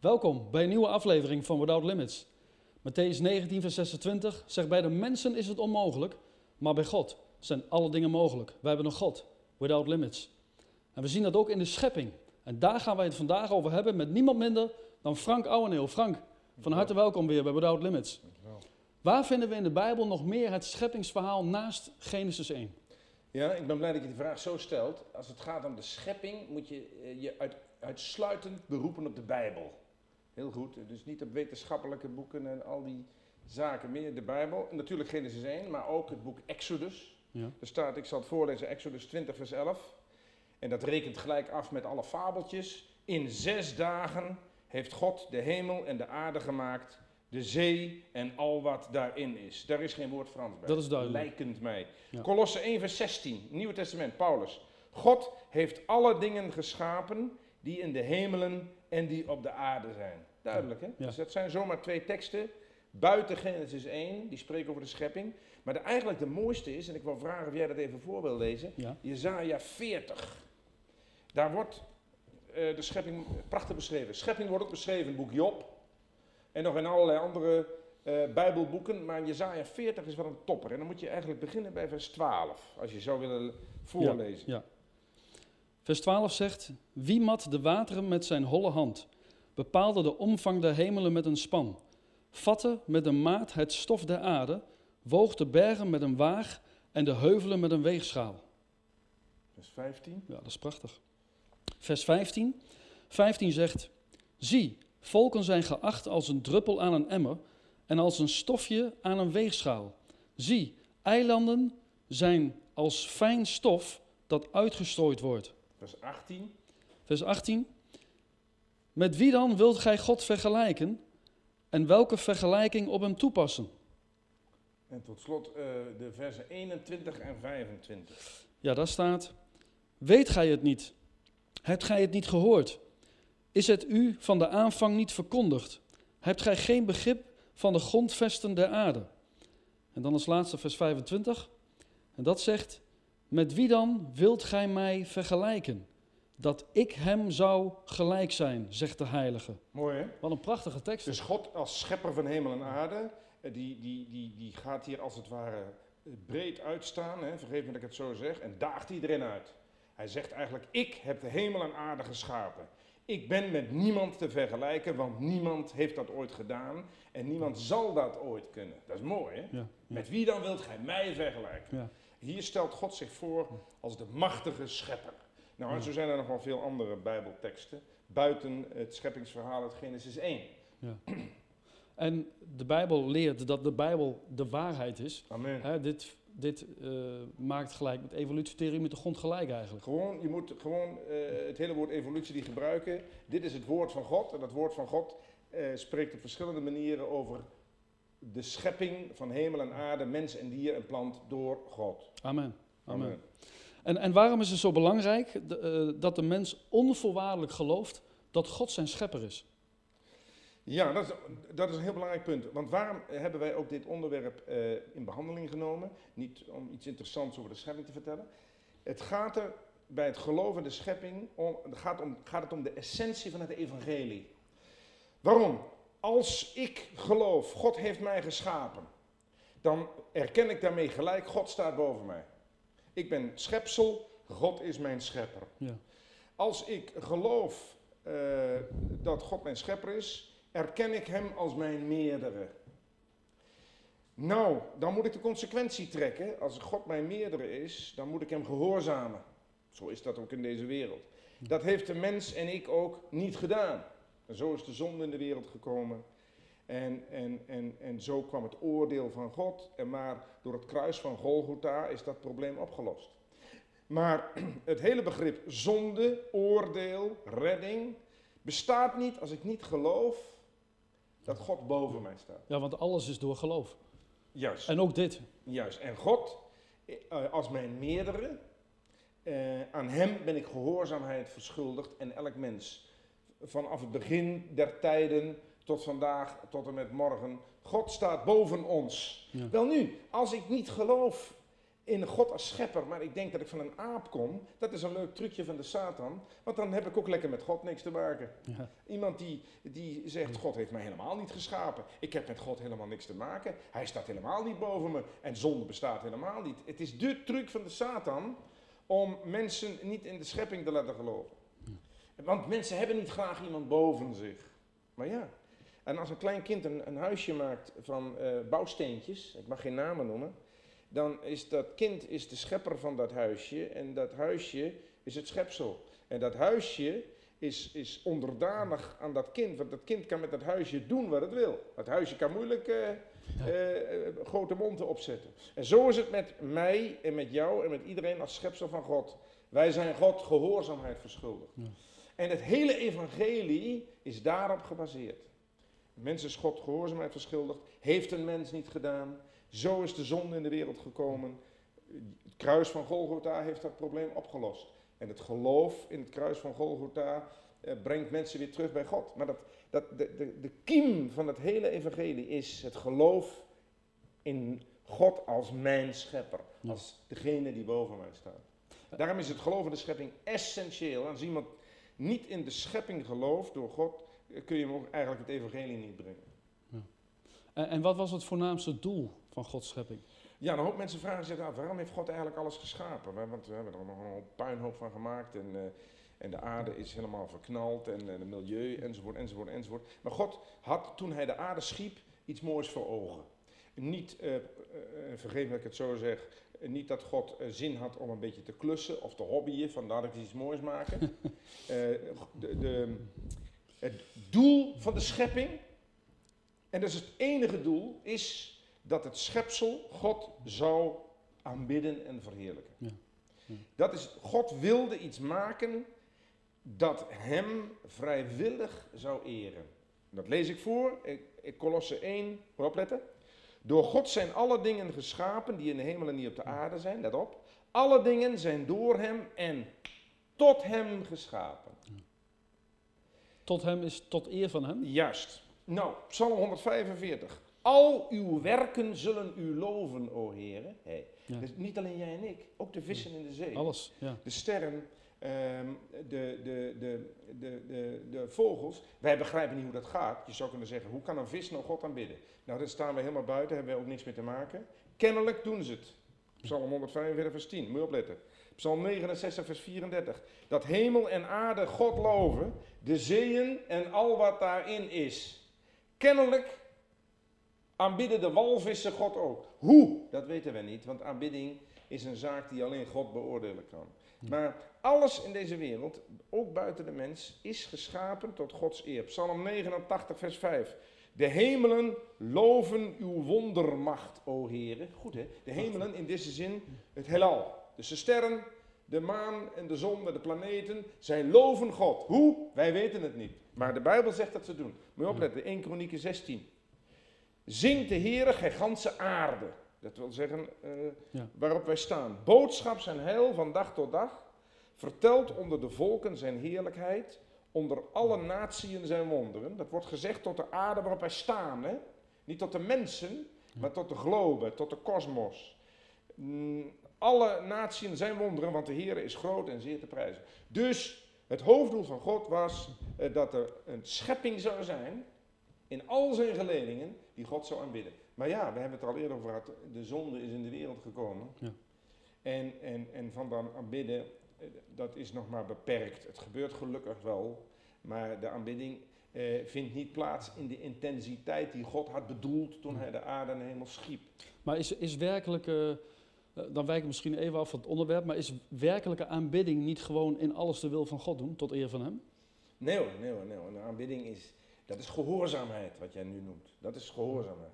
Welkom bij een nieuwe aflevering van Without Limits. Matthäus 19, vers 26 zegt: Bij de mensen is het onmogelijk, maar bij God zijn alle dingen mogelijk. Wij hebben een God, without limits. En we zien dat ook in de schepping. En daar gaan wij het vandaag over hebben met niemand minder dan Frank Ouweneel. Frank, van harte welkom weer bij Without Limits. Waar vinden we in de Bijbel nog meer het scheppingsverhaal naast Genesis 1? Ja, ik ben blij dat je die vraag zo stelt. Als het gaat om de schepping, moet je eh, je uit, uitsluitend beroepen op de Bijbel. Heel goed, dus niet op wetenschappelijke boeken en al die zaken, meer de Bijbel. Natuurlijk Genesis 1, maar ook het boek Exodus. Ja. Er staat, ik zal het voorlezen, Exodus 20, vers 11. En dat rekent gelijk af met alle fabeltjes. In zes dagen heeft God de hemel en de aarde gemaakt, de zee en al wat daarin is. Daar is geen woord Frans bij. Dat is duidelijk. Lijkend mij. Ja. Colosse 1, vers 16, Nieuwe Testament, Paulus. God heeft alle dingen geschapen die in de hemelen en die op de aarde zijn. Duidelijk, hè? Ja. Dus dat zijn zomaar twee teksten buiten Genesis 1, die spreken over de schepping. Maar de, eigenlijk de mooiste is, en ik wil vragen of jij dat even voor wil lezen, Ja. Jezaja 40. Daar wordt eh, de schepping prachtig beschreven. Schepping wordt ook beschreven in het boek Job. En nog in allerlei andere eh, Bijbelboeken. Maar Jezaja 40 is wel een topper. En dan moet je eigenlijk beginnen bij vers 12. Als je zou willen voorlezen. Ja. Vers 12 zegt: Wie mat de wateren met zijn holle hand, bepaalde de omvang der hemelen met een span, vatte met een maat het stof der aarde, woog de bergen met een waag en de heuvelen met een weegschaal. Vers 15. Ja, dat is prachtig. Vers 15. 15 zegt: Zie, volken zijn geacht als een druppel aan een emmer en als een stofje aan een weegschaal. Zie, eilanden zijn als fijn stof dat uitgestrooid wordt. Vers 18. Vers 18. Met wie dan wilt gij God vergelijken en welke vergelijking op hem toepassen? En tot slot eh, de versen 21 en 25. Ja, daar staat: Weet gij het niet? Hebt gij het niet gehoord? Is het u van de aanvang niet verkondigd? Hebt gij geen begrip van de grondvesten der aarde? En dan als laatste vers 25. En dat zegt: Met wie dan wilt gij mij vergelijken? Dat ik hem zou gelijk zijn, zegt de heilige. Mooi hè? Wat een prachtige tekst. Dus God als schepper van hemel en aarde, eh, die, die, die, die gaat hier als het ware eh, breed uitstaan, hè, vergeef me dat ik het zo zeg, en daagt iedereen uit. Hij zegt eigenlijk, ik heb de hemel en aarde geschapen. Ik ben met niemand te vergelijken, want niemand heeft dat ooit gedaan en niemand zal dat ooit kunnen. Dat is mooi hè? Ja, ja, Met wie dan wilt gij mij vergelijken? ja. Hier stelt God zich voor als de machtige schepper. Nou, en zo zijn er nog wel veel andere Bijbelteksten buiten het scheppingsverhaal uit Genesis 1. En de Bijbel leert dat de Bijbel de waarheid is. Amen. Hè, dit dit eh, maakt gelijk met evolutietheorie met de grond gelijk eigenlijk. Gewoon, je moet gewoon eh, het hele woord evolutie die gebruiken. Dit is het woord van God. En dat woord van God eh, spreekt op verschillende manieren over de schepping van hemel en aarde, mens en dier en plant door God. Amen. Amen. Amen. En, en waarom is het zo belangrijk eh, dat de mens onvoorwaardelijk gelooft dat God zijn schepper is? Ja, dat is, dat is een heel belangrijk punt. Want waarom hebben wij ook dit onderwerp eh, in behandeling genomen? Niet om iets interessants over de schepping te vertellen. Het gaat er bij het geloof in de schepping om, gaat, om, gaat het om de essentie van het evangelie. Waarom? Als ik geloof, God heeft mij geschapen, dan erken ik daarmee gelijk, God staat boven mij. Ik ben schepsel, God is mijn schepper. Ja. Als ik geloof eh, dat God mijn schepper is, erken ik hem als mijn meerdere. Nou, dan moet ik de consequentie trekken. Als God mijn meerdere is, dan moet ik hem gehoorzamen. Zo is dat ook in deze wereld. Dat heeft de mens en ik ook niet gedaan. En zo is de zonde in de wereld gekomen. En, en, en, en zo kwam het oordeel van God. En maar door het kruis van Golgotha is dat probleem opgelost. Maar het hele begrip zonde, oordeel, redding bestaat niet als ik niet geloof dat God boven mij staat. ja, want alles is door geloof. Juist. En ook dit. Juist. En God, eh, als mijn meerdere, eh, aan hem ben ik gehoorzaamheid verschuldigd en elk mens. Vanaf het begin der tijden tot vandaag, tot en met morgen. God staat boven ons. Ja. Wel nu, als ik niet geloof in God als schepper, maar ik denk dat ik van een aap kom, dat is een leuk trucje van de Satan. Want dan heb ik ook lekker met God niks te maken. Ja. Iemand die, die zegt, God heeft mij helemaal niet geschapen. Ik heb met God helemaal niks te maken. Hij staat helemaal niet boven me. En zonde bestaat helemaal niet. Het is de truc van de Satan om mensen niet in de schepping te laten geloven. Want mensen hebben niet graag iemand boven zich. Maar ja, en als een klein kind een, een huisje maakt van eh, bouwsteentjes, ik mag geen namen noemen, dan is dat kind is de schepper van dat huisje en dat huisje is het schepsel. En dat huisje is, is onderdanig aan dat kind, want dat kind kan met dat huisje doen wat het wil. Dat huisje kan moeilijk eh, eh, grote monden opzetten. En zo is het met mij en met jou en met iedereen als schepsel van God. Wij zijn God gehoorzaamheid verschuldigd. Ja. En het hele evangelie is daarop gebaseerd. Mens is God gehoorzaamheid verschuldigd, heeft een mens niet gedaan. Zo is de zonde in de wereld gekomen. Het kruis van Golgotha heeft dat probleem opgelost. En het geloof in het kruis van Golgotha eh, brengt mensen weer terug bij God. Maar dat, dat, de, de, de kiem van het hele evangelie is het geloof in God als mijn schepper. Als degene die boven mij staat. Daarom is het geloof in de schepping essentieel. Als iemand niet in de schepping gelooft door God, kun je hem ook eigenlijk het evangelie niet brengen. En, en wat was het voornaamste doel van Gods schepping? Ja, een hoop mensen vragen zich af, waarom heeft God eigenlijk alles geschapen? Wa- Want we hebben er nog een puinhoop van gemaakt en, eh, en de aarde is helemaal verknald en het milieu enzovoort, enzovoort, enzovoort. Maar God had toen hij de aarde schiep iets moois voor ogen. Niet, eh, eh, vergeef dat ik het zo zeg, niet dat God zin had om een beetje te klussen of te hobbyen, van laat ik iets moois maken. De, de, het doel van de schepping, en dat is het enige doel, is dat het schepsel God zou aanbidden en verheerlijken. Ja. Ja. Dat is, God wilde iets maken dat hem vrijwillig zou eren. Dat lees ik voor, ik, ik Colosse 1, moet opletten. Door God zijn alle dingen geschapen die in de hemel en die op de aarde zijn, let op. Alle dingen zijn door hem en tot hem geschapen. Tot hem is tot eer van hem. Juist. Nou, Psalm 145. Al uw werken zullen u loven, o heren. Hey. Ja. Dus niet alleen jij en ik, ook de vissen in de zee. Alles. Ja. De sterren, ehm, de, de, de, de, de, de vogels. Wij begrijpen niet hoe dat gaat. Je zou kunnen zeggen, hoe kan een vis nou God aanbidden? Nou, daar staan we helemaal buiten, hebben we ook niks mee te maken. Kennelijk doen ze het. Psalm 145 vers 10, moet je opletten. Psalm 69 vers 34. Dat hemel en aarde God loven, de zeeën en al wat daarin is. Kennelijk aanbidden de walvissen God ook. Hoe? Dat weten we niet, want aanbidding is een zaak die alleen God beoordelen kan. Maar alles in deze wereld, ook buiten de mens, is geschapen tot Gods eer. Psalm 89, vers 5. De hemelen loven uw wondermacht, o heren. Goed hè? De hemelen in deze zin, het heelal. Dus de sterren, de maan en de zon en de planeten, zij loven God. Hoe? Wij weten het niet. Maar de Bijbel zegt dat ze doen. Moet je opletten, 1 Kronieken 16. Zingt de Heere, gij ganse aarde. Dat wil zeggen, eh, Ja. waarop wij staan. Boodschap zijn heil van dag tot dag. Vertelt onder de volken zijn heerlijkheid. Onder alle natieën zijn wonderen. Dat wordt gezegd tot de aarde waarop wij staan. Hè? Niet tot de mensen, maar tot de globe, tot de kosmos. Mm, alle natieën zijn wonderen, want de Heer is groot en zeer te prijzen. Dus het hoofddoel van God was eh, dat er een schepping zou zijn in al zijn geledingen die God zou aanbidden. Maar ja, we hebben het er al eerder over gehad, de zonde is in de wereld gekomen. Ja. En, en, en van dan aanbidden, eh, dat is nog maar beperkt. Het gebeurt gelukkig wel, maar de aanbidding eh, vindt niet plaats in de intensiteit die God had bedoeld toen hij de aarde en de hemel schiep. Maar is, is werkelijke, eh, dan wijk ik misschien even af van het onderwerp, maar is werkelijke aanbidding niet gewoon in alles de wil van God doen, tot eer van hem? Nee hoor, nee hoor, nee hoor. Een aanbidding is, dat is gehoorzaamheid, wat jij nu noemt. Dat is gehoorzaamheid.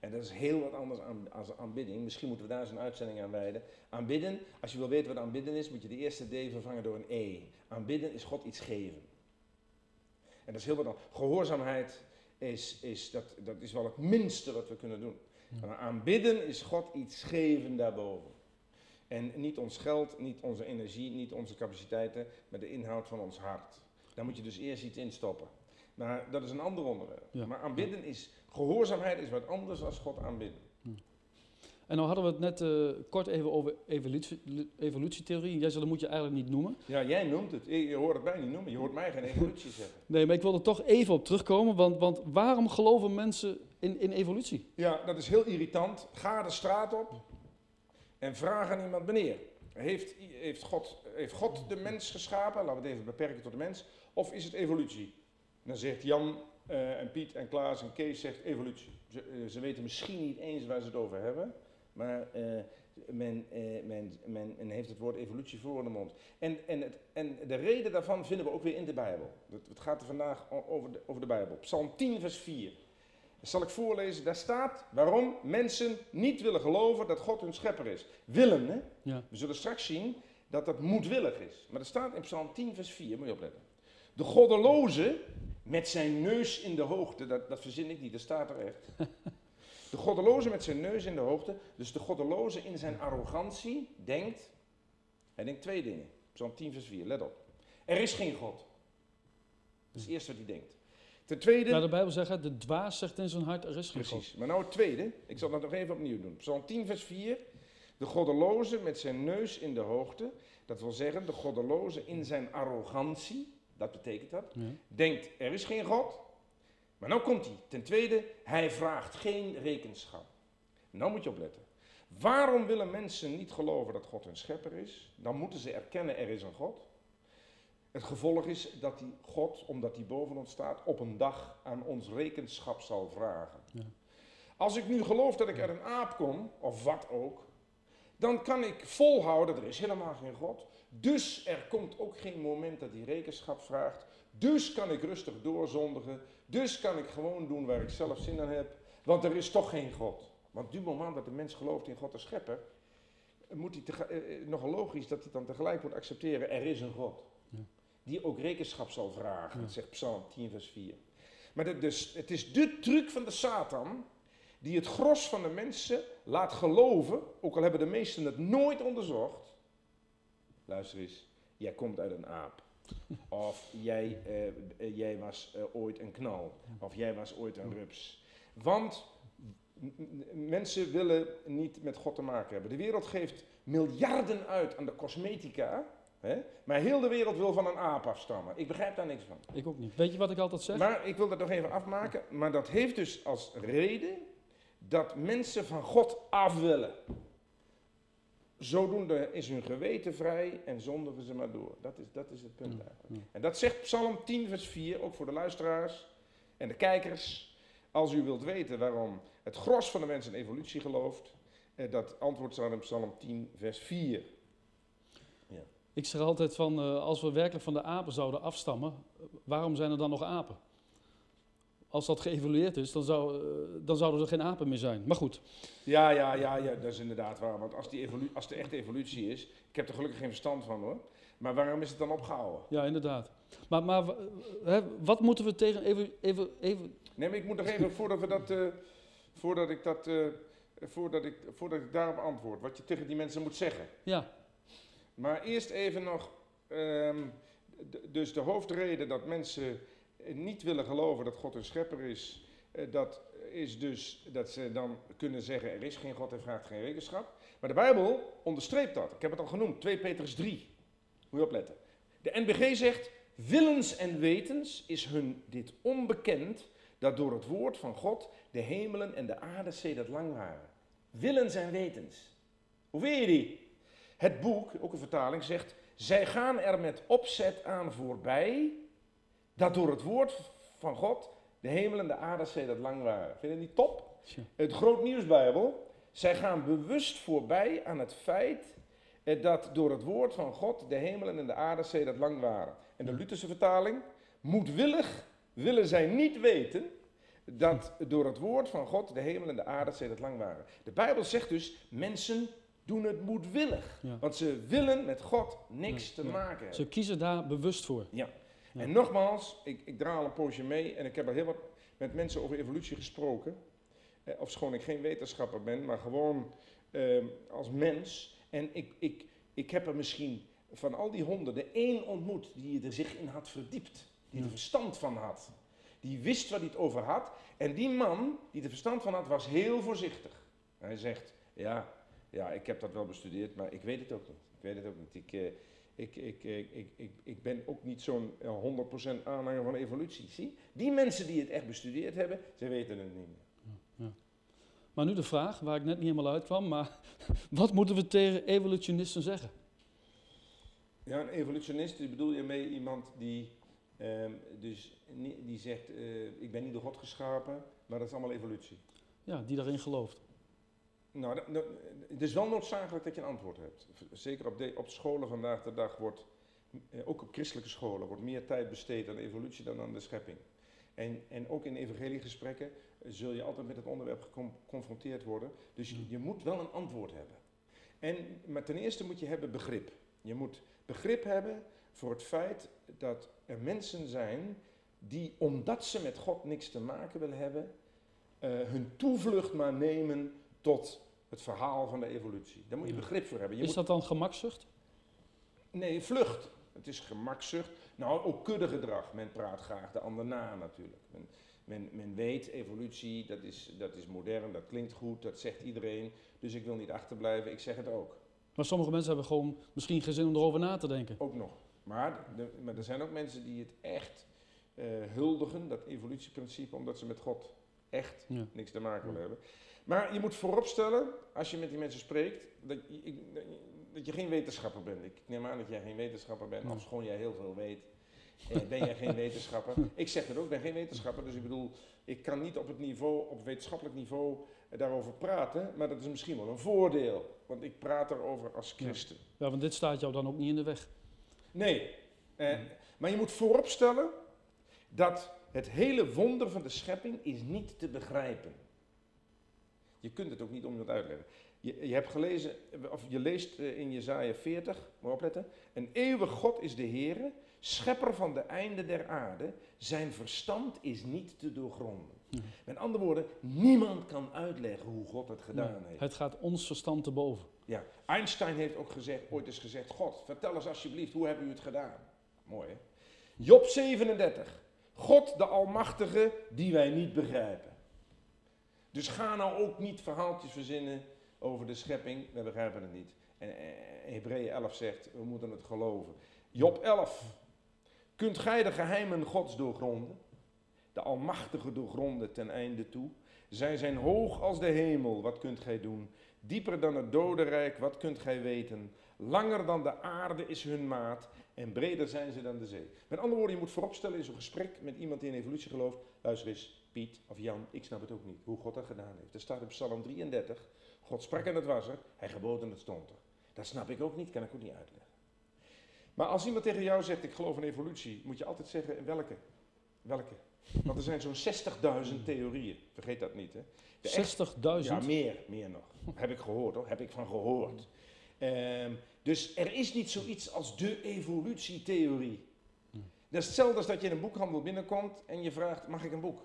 En dat is heel wat anders aan, aanbidding. Misschien moeten we daar eens een uitzending aan wijden. Aanbidden, als je wil weten wat aanbidden is, moet je de eerste D vervangen door een E. Aanbidden is God iets geven. En dat is heel wat anders. Gehoorzaamheid is, is, dat, dat is wel het minste wat we kunnen doen. Maar aanbidden is God iets geven daarboven. En niet ons geld, niet onze energie, niet onze capaciteiten, maar de inhoud van ons hart. Daar moet je dus eerst iets in stoppen. Maar dat is een ander onderwerp. Ja. Maar aanbidden is, gehoorzaamheid is wat anders dan God aanbidden. En nou hadden we het net eh, kort even over evolutie, evolutietheorie. Jij zei dat moet je eigenlijk niet noemen. Ja, jij noemt het. Je hoort het mij niet noemen. Je hoort mij geen evolutie zeggen. Nee, maar ik wil er toch even op terugkomen. Want, want waarom geloven mensen in, in evolutie? Ja, dat is heel irritant. Ga de straat op en vraag aan iemand wanneer. Heeft, heeft, God, heeft God de mens geschapen? Laten we het even beperken tot de mens. Of is het evolutie? Dan zegt Jan eh, en Piet en Klaas en Kees zegt evolutie. Ze, eh, ze weten misschien niet eens waar ze het over hebben. Maar eh, men, men, men, men, heeft het woord evolutie voor in de mond. En, en, het, en de reden daarvan vinden we ook weer in de Bijbel. Het, gaat er vandaag over over de Bijbel. Psalm 10, vers 4. Dat zal ik voorlezen. Daar staat waarom mensen niet willen geloven dat God hun schepper is. Willen, hè? Ja. We zullen straks zien dat dat moedwillig is. Maar dat staat in Psalm 10, vers 4. Moet je opletten. De goddeloze met zijn neus in de hoogte. Dat, dat verzin ik niet, dat staat er echt. De goddeloze met zijn neus in de hoogte. Dus de goddeloze in zijn arrogantie denkt. Hij denkt twee dingen. Psalm 10, vers 4. Let op. Er is geen God. Dat is het eerste wat hij denkt. Ten tweede. Nou, de Bijbel zegt, de dwaas zegt in zijn hart, er is geen Precies. God. Maar nou het tweede. Ik zal dat nog even opnieuw doen. Psalm 10, vers 4. De goddeloze met zijn neus in de hoogte. Dat wil zeggen, de goddeloze in zijn arrogantie. Dat betekent dat. Ja. Denkt, er is geen God. Maar nou komt hij. Ten tweede, hij vraagt geen rekenschap. Nou moet je opletten. Waarom willen mensen niet geloven dat God een schepper is? Dan moeten ze erkennen, er is een God. Het gevolg is dat die God, omdat hij boven ons staat, op een dag aan ons rekenschap zal vragen. Ja. Als ik nu geloof dat ik uit een aap kom, of wat ook, dan kan ik volhouden, er is helemaal geen God. Dus er komt ook geen moment dat hij rekenschap vraagt. Dus kan ik rustig doorzondigen. Dus kan ik gewoon doen waar ik zelf zin aan heb. Want er is toch geen God. Want op het moment dat de mens gelooft in God de schepper, moet hij eh, eh, nogal logisch dat hij dan tegelijk moet accepteren, er is een God. Die ook rekenschap zal vragen. Ja. Zegt Psalm 10 vers 4. Maar dus, het is de truc van de Satan die het gros van de mensen laat geloven, ook al hebben de meesten het nooit onderzocht. Luister eens, jij komt uit een aap. Of jij, eh, eh, jij was eh, ooit een knal. Of jij was ooit een rups. Want mensen willen niet met God te maken hebben. De wereld geeft miljarden uit aan de cosmetica. Hè? Maar heel de wereld wil van een aap afstammen. Ik begrijp daar niks van. Ik ook niet. Weet je wat ik altijd zeg? Maar ik wil dat nog even afmaken. Maar dat heeft dus als reden dat mensen van God af willen. Zodoende is hun geweten vrij en zondigen ze maar door. Dat is, dat is het punt Ja, eigenlijk. ja. En dat zegt Psalm 10, vers 4, ook voor de luisteraars en de kijkers. Als u wilt weten waarom het gros van de mensen in evolutie gelooft, eh, dat antwoord staat in Psalm 10, vers 4. Ik zeg altijd van, eh, als we werkelijk van de apen zouden afstammen, waarom zijn er dan nog apen? Als dat geëvolueerd is, dan, zou, eh, dan zouden er geen apen meer zijn. Maar goed, Ja, ja, ja, ja, dat is inderdaad waar. Want als, die evolu als de echte evolutie is, ik heb er gelukkig geen verstand van hoor. Maar waarom is het dan opgehouden? ja, inderdaad. Maar, maar eh, hè, wat moeten we tegen even, even, even Nee, maar ik moet nog even, voordat, we dat, voordat, ik dat, voordat, ik, voordat ik daarop antwoord, wat je tegen die mensen moet zeggen. ja, Maar eerst even nog, ehm, dus de hoofdreden dat mensen eh, niet willen geloven dat God een schepper is, eh, dat is dus dat ze dan kunnen zeggen er is geen God en vraagt geen rekenschap. Maar de Bijbel onderstreept dat. Ik heb het al genoemd, 2 Petrus 3. Moet je opletten. De NBG zegt, willens en wetens is hun dit onbekend, dat door het woord van God de hemelen en de aarde sedert lang waren. Willens en wetens. Hoe weet je die? Het boek, ook een vertaling, zegt: Zij gaan er met opzet aan voorbij dat door het woord van God de hemel en de aarde sedert lang waren. Vind je die top? Het Groot Nieuwsbijbel. Zij gaan bewust voorbij aan het feit dat door het woord van God de hemelen en de aarde sedert lang waren. En de Lutherse vertaling. Moedwillig willen zij niet weten dat door het woord van God de hemel en de aarde sedert lang waren. De Bijbel zegt dus, mensen doen het moedwillig. Ja. Want ze willen met God niks Ja, te ja. maken hebben. ze kiezen daar bewust voor. Ja. En nogmaals, ik, ik draai al een poosje mee en ik heb al heel wat met mensen over evolutie gesproken. Eh, ofschoon ik geen wetenschapper ben, maar gewoon ehm, als mens. En ik, ik, ik heb er misschien van al die honderden één ontmoet die er zich in had verdiept. Die er verstand van had. Die wist waar hij het over had. En die man die er verstand van had, was heel voorzichtig. Hij zegt, Ja, ja, ik heb dat wel bestudeerd, maar ik weet het ook niet. Ik weet het ook niet. Ik, eh, ik, ik, ik, ik, ik, ben ook niet zo'n eh, 100% aanhanger van evolutie. Zie, die mensen die het echt bestudeerd hebben, ze weten het niet meer. Maar nu de vraag, waar ik net niet helemaal uitkwam, maar wat moeten we tegen evolutionisten zeggen? Ja, een evolutionist, bedoel je mee iemand die, ehm, dus, die zegt, eh, ik ben niet door God geschapen, maar dat is allemaal evolutie. Ja, die daarin gelooft. Nou, het is wel noodzakelijk dat je een antwoord hebt. Zeker op, de, op scholen vandaag de dag wordt, eh, ook op christelijke scholen, wordt meer tijd besteed aan evolutie dan aan de schepping. En, en ook in evangeliegesprekken eh, zul je altijd met het onderwerp gecon- geconfronteerd worden. Dus je, je moet wel een antwoord hebben. En, maar ten eerste moet je hebben begrip. Je moet begrip hebben voor het feit dat er mensen zijn die, omdat ze met God niks te maken willen hebben, eh, hun toevlucht maar nemen tot het verhaal van de evolutie. Daar moet je begrip voor hebben. Je Is dat dan gemakzucht? nee, vlucht. Het is gemakzucht. Nou, ook kuddegedrag. Men praat graag de ander na natuurlijk. Men, men, men weet, evolutie, dat is, dat is modern, dat klinkt goed, dat zegt iedereen. Dus ik wil niet achterblijven, ik zeg het ook. Maar sommige mensen hebben gewoon misschien geen zin om erover na te denken. Ook nog. Maar, de- maar er zijn ook mensen die het echt eh, huldigen, dat evolutieprincipe, omdat ze met God echt Ja. niks te maken willen Ja. hebben. Maar je moet vooropstellen, als je met die mensen spreekt, dat ik- dat je- geen wetenschapper bent. Ik neem aan dat jij geen wetenschapper bent, Nee. ofschoon jij heel veel weet. Eh, ben jij geen wetenschapper? Ik zeg het ook, ik ben geen wetenschapper. Dus ik bedoel, ik kan niet op het niveau, op wetenschappelijk niveau eh, daarover praten. Maar dat is misschien wel een voordeel. Want ik praat erover als Ja. christen. Ja, want dit staat jou dan ook niet in de weg. Nee. Eh, maar je moet vooropstellen dat het hele wonder van de schepping is niet te begrijpen. Je kunt het ook niet om uitleggen. Je, je hebt gelezen, of je leest eh, in Jezaja 40, moet opletten. Een eeuwig God is de Heere, schepper van de einden der aarde. Zijn verstand is niet te doorgronden. Ja. Met andere woorden, niemand kan uitleggen hoe God het gedaan Nee, heeft. Het gaat ons verstand te boven. Ja, Einstein heeft ook gezegd, ooit eens gezegd, God, vertel eens alsjeblieft, hoe hebben u het gedaan? Mooi hè? Job 37, God de Almachtige die wij niet begrijpen. Dus ga nou ook niet verhaaltjes verzinnen over de schepping, wij begrijpen het niet. En eh, Hebreeën 11 zegt, we moeten het geloven. Job 11, kunt gij de geheimen gods doorgronden? De Almachtige doorgronden ten einde toe? Zij zijn hoog als de hemel, wat kunt gij doen? Dieper dan het dodenrijk, wat kunt gij weten? Langer dan de aarde is hun maat en breder zijn ze dan de zee. Met andere woorden, je moet vooropstellen in zo'n gesprek met iemand die in evolutie gelooft. Luister eens, Piet of Jan, ik snap het ook niet, hoe God dat gedaan heeft. Er staat in Psalm 33, God sprak en het was er, hij gebood en het stond er. Dat snap ik ook niet, kan ik ook niet uitleggen. Maar als iemand tegen jou zegt, ik geloof in evolutie, moet je altijd zeggen, welke? Welke? Want er zijn zo'n 60.000 theorieën, vergeet dat niet hè. De echt- 60.000? ja, meer, meer nog. Heb ik gehoord hoor, heb ik van gehoord. Ehm, dus er is niet zoiets als de evolutietheorie. Dat is hetzelfde als dat je in een boekhandel binnenkomt en je vraagt, mag ik een boek?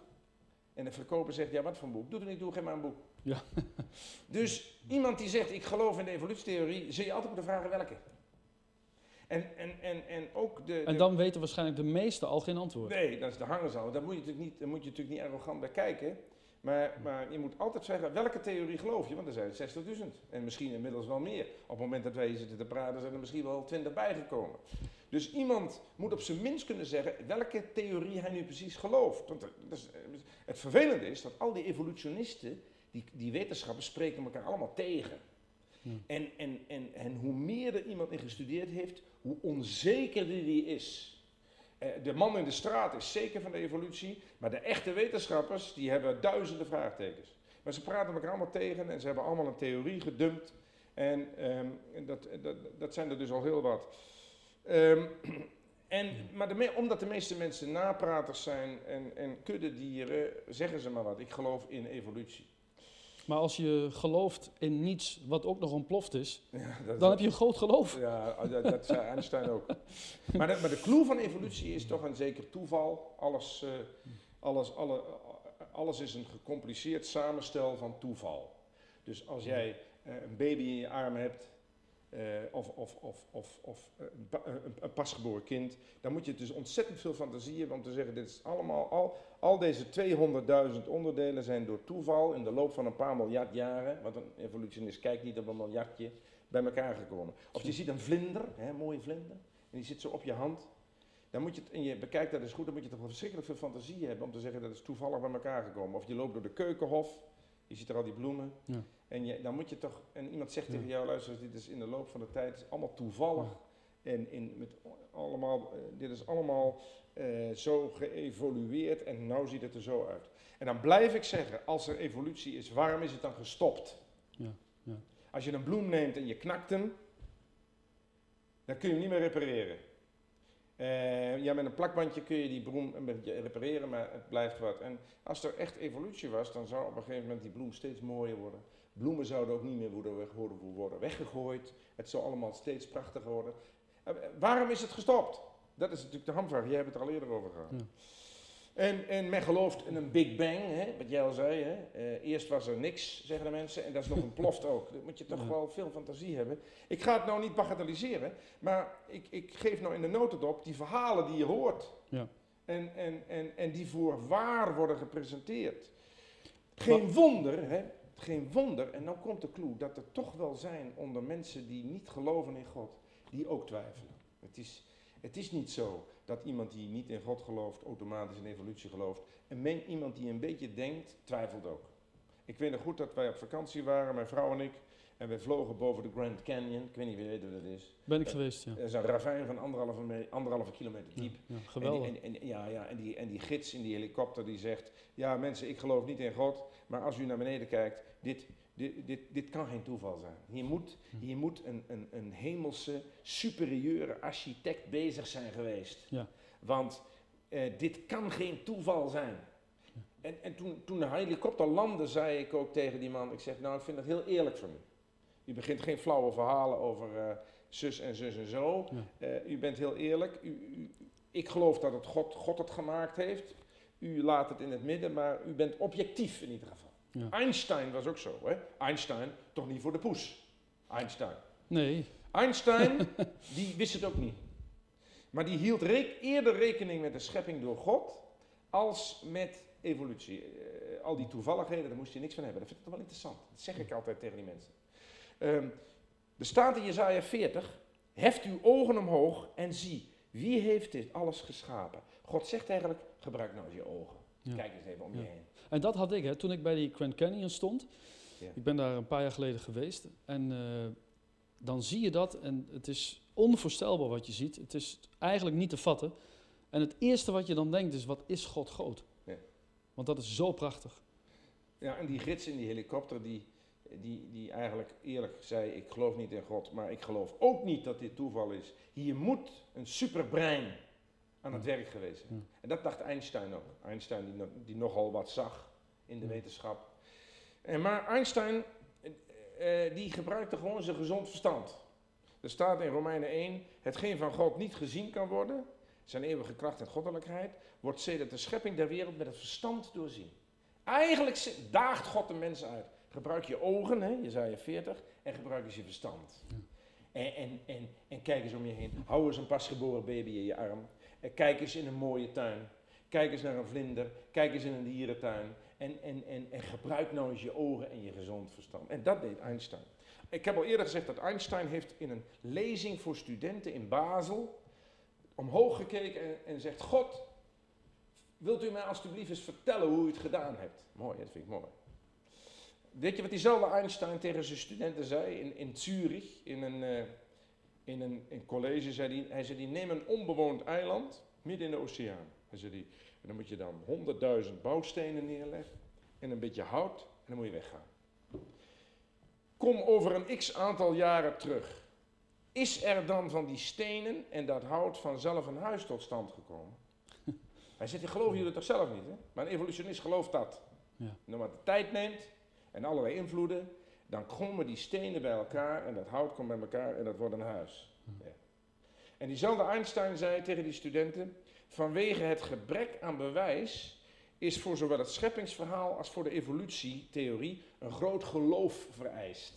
En de verkoper zegt, ja wat voor een boek? Doe er niet toe, geef maar een boek. Ja. dus iemand die zegt, ik geloof in de evolutietheorie, zul je altijd moeten vragen welke. En, en, en, en ook de... En dan weten waarschijnlijk de meesten al geen antwoord. Nee, dat is de hangerzaal. Daar moet je natuurlijk niet, daar moet je natuurlijk niet arrogant bij kijken. Maar, maar je moet altijd zeggen, welke theorie geloof je? Want er zijn 60.000 en misschien inmiddels wel meer. Op het moment dat wij hier zitten te praten zijn er misschien wel 20 bijgekomen. Dus iemand moet op zijn minst kunnen zeggen welke theorie hij nu precies gelooft. Want is, het vervelende is dat al die evolutionisten, die, die wetenschappers, spreken elkaar allemaal tegen. Ja. En, en, en, en hoe meer er iemand in gestudeerd heeft, hoe onzekerder die is. Eh, de man in de straat is zeker van de evolutie, maar de echte wetenschappers die hebben duizenden vraagtekens. Maar ze praten elkaar allemaal tegen en ze hebben allemaal een theorie gedumpt. En ehm, dat, dat, dat zijn er dus al heel wat. Ehm, en, maar de omdat de meeste mensen napraters zijn en, en kuddedieren, zeggen ze maar wat. Ik geloof in evolutie. Maar als je gelooft in niets wat ook nog ontploft is, Ja, is- dan heb je een groot geloof. Ja, dat, dat zei Einstein ook. Maar de, maar de clue van evolutie is toch een zeker toeval. Alles, eh, alles, alle, alles is een gecompliceerd samenstel van toeval. Dus als jij eh, een baby in je arm hebt eh, of, of, of, of, of eh, een, pa- een, een pasgeboren kind, dan moet je dus ontzettend veel fantasie hebben om te zeggen, dit is allemaal, al, al deze 200.000 onderdelen zijn door toeval in de loop van een paar miljard jaren, want een evolutionist kijkt niet op een miljardje, bij elkaar gekomen. Of je ziet een vlinder, hè, een mooie vlinder, en die zit zo op je hand. Dan moet je het, en je bekijkt dat eens goed, dan moet je toch wel verschrikkelijk veel fantasie hebben om te zeggen dat is toevallig bij elkaar gekomen. Of je loopt door de keukenhof, je ziet er al die bloemen. Ja. En je, dan moet je toch, en iemand zegt tegen jou, luister, dit is in de loop van de tijd, is allemaal toevallig. En in, met allemaal, eh, dit is allemaal eh, zo geëvolueerd en nou ziet het er zo uit. En dan blijf ik zeggen, als er evolutie is, waarom is het dan gestopt? Ja, ja. Als je een bloem neemt en je knakt hem, dan kun je hem niet meer repareren. Eh, ja, met een plakbandje kun je die bloem een beetje repareren, maar het blijft wat. En als er echt evolutie was, dan zou op een gegeven moment die bloem steeds mooier worden. Bloemen zouden ook niet meer worden, worden, weggegooid. Het zou allemaal steeds prachtiger worden. Eh, waarom is het gestopt? Dat is natuurlijk de hamvraag. Jij hebt het er al eerder over gehad. En, en men gelooft in een Big Bang, hè, wat jij al zei. Hè. Eh, eerst was er niks, zeggen de mensen, en dat is nog ontploft ook. Dan moet je toch Ja. wel veel fantasie hebben. Ik ga het nou niet bagatelliseren, maar ik, ik geef nou in de notendop die verhalen die je hoort. Ja. En, en, en, en die voor waar worden gepresenteerd. Geen wonder, hè, geen wonder, en nou komt de clue, dat er toch wel zijn onder mensen die niet geloven in God, die ook twijfelen. Het is, het is niet zo dat iemand die niet in God gelooft, automatisch in evolutie gelooft. En men, iemand die een beetje denkt, twijfelt ook. Ik weet nog goed dat wij op vakantie waren, mijn vrouw en ik, en we vlogen boven de Grand Canyon. Ik weet niet wie weet wat dat is. Ben ik geweest, ja. Dat is een ravijn van anderhalve, me- anderhalve kilometer diep. ja, En geweldig. die, en, en- ja, ja, en, die, en die gids in die helikopter die zegt, ja mensen, ik geloof niet in God, maar als u naar beneden kijkt, dit, dit, dit, dit kan geen toeval zijn. Hier moet, Hm. hier moet een, een, een hemelse, superieure architect bezig zijn geweest. Ja. Want eh, dit kan geen toeval zijn. En, en toen, toen de helikopter landde, zei ik ook tegen die man, ik zeg, nou ik vind dat heel eerlijk van u. U begint geen flauwe verhalen over eh, zus en zus en zo. Ja. Eh, u bent heel eerlijk. U, u- ik geloof dat het God, God het gemaakt heeft. U laat het in het midden, maar u bent objectief in ieder geval. Ja. Einstein was ook zo. Hè? Einstein, toch niet voor de poes. Einstein. Nee, Einstein, die wist het ook niet. Maar die hield eerder rekening met de schepping door God als met evolutie. Eh, al die toevalligheden, daar moest je niks van hebben. Dat vind ik toch wel interessant. Dat zeg ik altijd tegen die mensen. Ehm, er staat in Jezaja 40, heft uw ogen omhoog en zie, wie heeft dit alles geschapen? God zegt eigenlijk, gebruik nou eens je ogen. Ja. Kijk eens even om je heen. En dat had ik, hè, toen ik bij die Grand Canyon stond. Ja. Ik ben daar een paar jaar geleden geweest. En eh, dan zie je dat en het is onvoorstelbaar wat je ziet. Het is eigenlijk niet te vatten. En het eerste wat je dan denkt is, wat is God groot? Ja. Want dat is zo prachtig. Ja, en die gids in die helikopter, die, die, die eigenlijk eerlijk zei, ik geloof niet in God, maar ik geloof ook niet dat dit toeval is. Hier moet een superbrein aan het werk geweest zijn. En dat dacht Einstein ook. Einstein die, no- die nogal wat zag in de wetenschap. En maar Einstein, eh, eh, die gebruikte gewoon zijn gezond verstand. Er staat in Romeinen 1, hetgeen van God niet gezien kan worden, zijn eeuwige kracht en goddelijkheid, wordt sedert de schepping der wereld met het verstand doorzien. Eigenlijk daagt God de mens uit. Gebruik je ogen, hè, Jezaja 40, en gebruik eens je verstand. En, en, en, en kijk eens om je heen. Hou eens een pasgeboren baby in je arm. En kijk eens in een mooie tuin. Kijk eens naar een vlinder. Kijk eens in een dierentuin. En, en, en, en gebruik nou eens je ogen en je gezond verstand. En dat deed Einstein. Ik heb al eerder gezegd dat Einstein heeft in een lezing voor studenten in Basel omhoog gekeken en, zegt: God, wilt u mij alstublieft eens vertellen hoe u het gedaan hebt? Mooi, dat vind ik mooi. Weet je wat diezelfde Einstein tegen zijn studenten zei in, in Zurich, in een, eh, in een in college? Zei die, hij zei: die, Neem een onbewoond eiland midden in de oceaan. Hij zei: die, en dan moet je dan honderdduizend bouwstenen neerleggen en een beetje hout en dan moet je weggaan. Kom over een x aantal jaren terug. Is er dan van die stenen en dat hout vanzelf een huis tot stand gekomen? Hij zegt, geloven jullie toch zelf niet, hè? Maar een evolutionist gelooft dat. Ja. En wat de tijd neemt en allerlei invloeden, dan komen die stenen bij elkaar en dat hout komt bij elkaar en dat wordt een huis. Ja. En diezelfde Einstein zei tegen die studenten, vanwege het gebrek aan bewijs is voor zowel het scheppingsverhaal als voor de evolutietheorie een groot geloof vereist.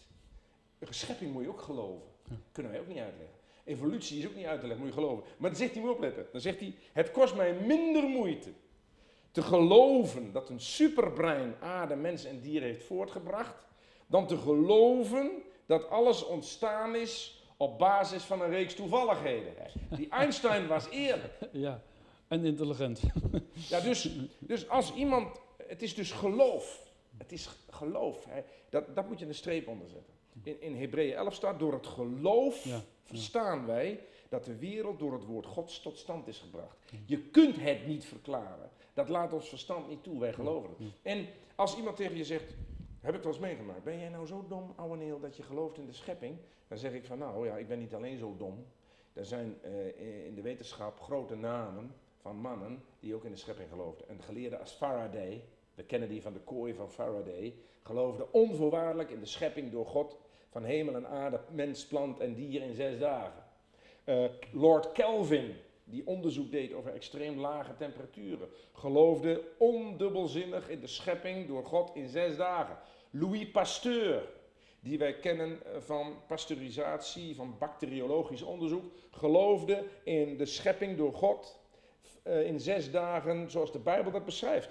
Een schepping moet je ook geloven. Kunnen wij ook niet uitleggen. Evolutie is ook niet uit te leggen, moet je geloven. Maar dan zegt hij, moet opletten. Dan zegt hij, het kost mij minder moeite te geloven dat een superbrein aarde, mens en dier heeft voortgebracht, dan te geloven dat alles ontstaan is op basis van een reeks toevalligheden. Die Einstein was eerlijk. Ja, en intelligent. Ja, dus, dus als iemand, het is dus geloof. Het is geloof. Hè. Dat, dat moet je een streep onder zetten. In, in Hebreeën 11 staat, door het geloof Ja, verstaan wij dat de wereld door het woord Gods tot stand is gebracht. Je kunt het niet verklaren. Dat laat ons verstand niet toe, wij geloven het. En als iemand tegen je zegt, heb ik wel eens meegemaakt, ben jij nou zo dom, ouwe Neel, dat je gelooft in de schepping? Dan zeg ik van, nou ja, ik ben niet alleen zo dom. Er zijn eh, in de wetenschap grote namen van mannen die ook in de schepping geloofden. Een geleerde als Faraday, we kennen die van de kooi van Faraday, geloofde onvoorwaardelijk in de schepping door God van hemel en aarde, mens, plant en dier in zes dagen. Eh, Lord Kelvin, die onderzoek deed over extreem lage temperaturen, geloofde ondubbelzinnig in de schepping door God in zes dagen. Louis Pasteur, die wij kennen eh, van pasteurisatie, van bacteriologisch onderzoek, geloofde in de schepping door God eh, in zes dagen, zoals de Bijbel dat beschrijft.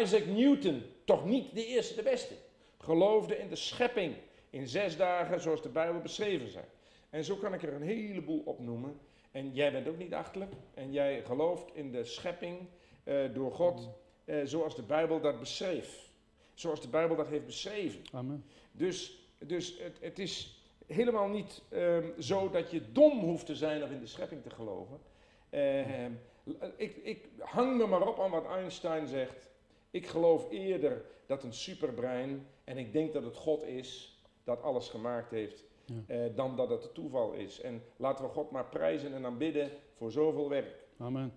Isaac Newton, toch niet de eerste, de beste, geloofde in de schepping in zes dagen, zoals de Bijbel beschreven zijn. En zo kan ik er een heleboel opnoemen. En jij bent ook niet achterlijk. En jij gelooft in de schepping eh, door God, eh, zoals de Bijbel dat beschreef. Zoals de Bijbel dat heeft beschreven. Amen. Dus, dus het, het is helemaal niet ehm, zo dat je dom hoeft te zijn of in de schepping te geloven. Ehm, ik, ik hang me maar op aan wat Einstein zegt. Ik geloof eerder dat een superbrein, en ik denk dat het God is, dat alles gemaakt heeft, Ja. eh, dan dat het toeval is. En laten we God maar prijzen en aanbidden voor zoveel werk. Amen.